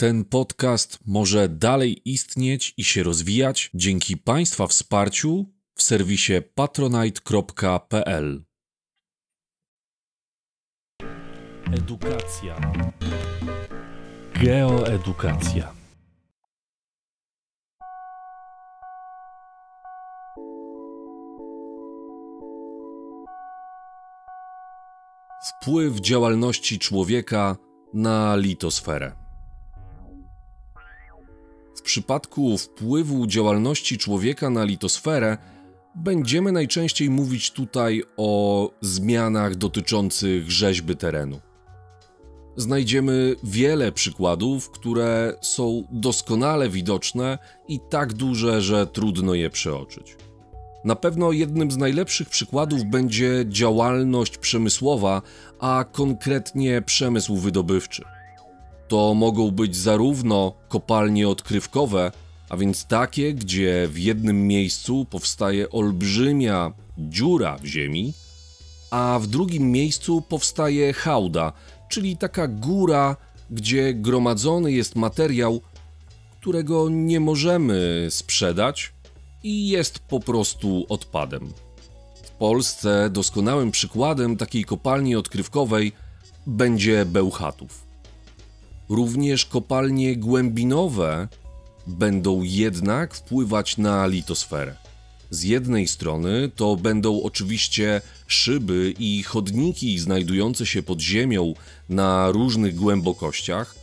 Ten podcast może dalej istnieć i się rozwijać dzięki Państwa wsparciu w serwisie patronite.pl. Edukacja. Geoedukacja. Wpływ działalności człowieka na litosferę. Przypadku wpływu działalności człowieka na litosferę będziemy najczęściej mówić tutaj o zmianach dotyczących rzeźby terenu. Znajdziemy wiele przykładów, które są doskonale widoczne i tak duże, że trudno je przeoczyć. Na pewno jednym z najlepszych przykładów będzie działalność przemysłowa, a konkretnie przemysł wydobywczy. To mogą być zarówno kopalnie odkrywkowe, a więc takie, gdzie w jednym miejscu powstaje olbrzymia dziura w ziemi, a w drugim miejscu powstaje hałda, czyli taka góra, gdzie gromadzony jest materiał, którego nie możemy sprzedać i jest po prostu odpadem. W Polsce doskonałym przykładem takiej kopalni odkrywkowej będzie Bełchatów. Również kopalnie głębinowe będą jednak wpływać na litosferę. Z jednej strony to będą oczywiście szyby i chodniki znajdujące się pod ziemią na różnych głębokościach,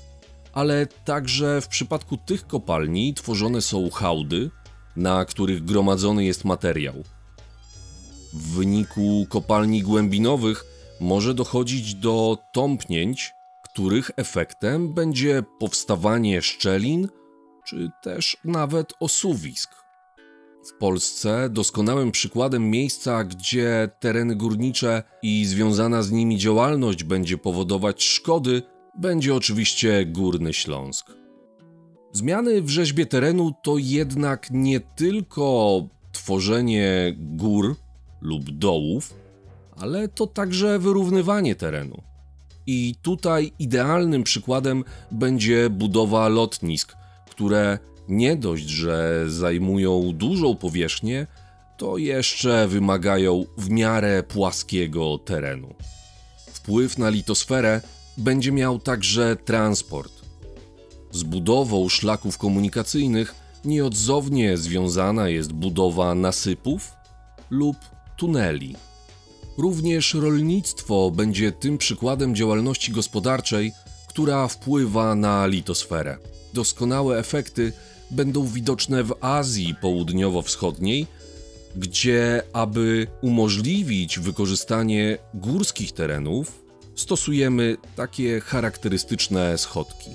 ale także w przypadku tych kopalni tworzone są hałdy, na których gromadzony jest materiał. W wyniku kopalni głębinowych może dochodzić do tąpnięć, których efektem będzie powstawanie szczelin czy też nawet osuwisk. W Polsce doskonałym przykładem miejsca, gdzie tereny górnicze i związana z nimi działalność będzie powodować szkody, będzie oczywiście Górny Śląsk. Zmiany w rzeźbie terenu to jednak nie tylko tworzenie gór lub dołów, ale to także wyrównywanie terenu. I tutaj idealnym przykładem będzie budowa lotnisk, które nie dość, że zajmują dużą powierzchnię, to jeszcze wymagają w miarę płaskiego terenu. Wpływ na litosferę będzie miał także transport. Z budową szlaków komunikacyjnych nieodzownie związana jest budowa nasypów lub tuneli. Również rolnictwo będzie tym przykładem działalności gospodarczej, która wpływa na litosferę. Doskonałe efekty będą widoczne w Azji Południowo-Wschodniej, gdzie, aby umożliwić wykorzystanie górskich terenów, stosujemy takie charakterystyczne schodki.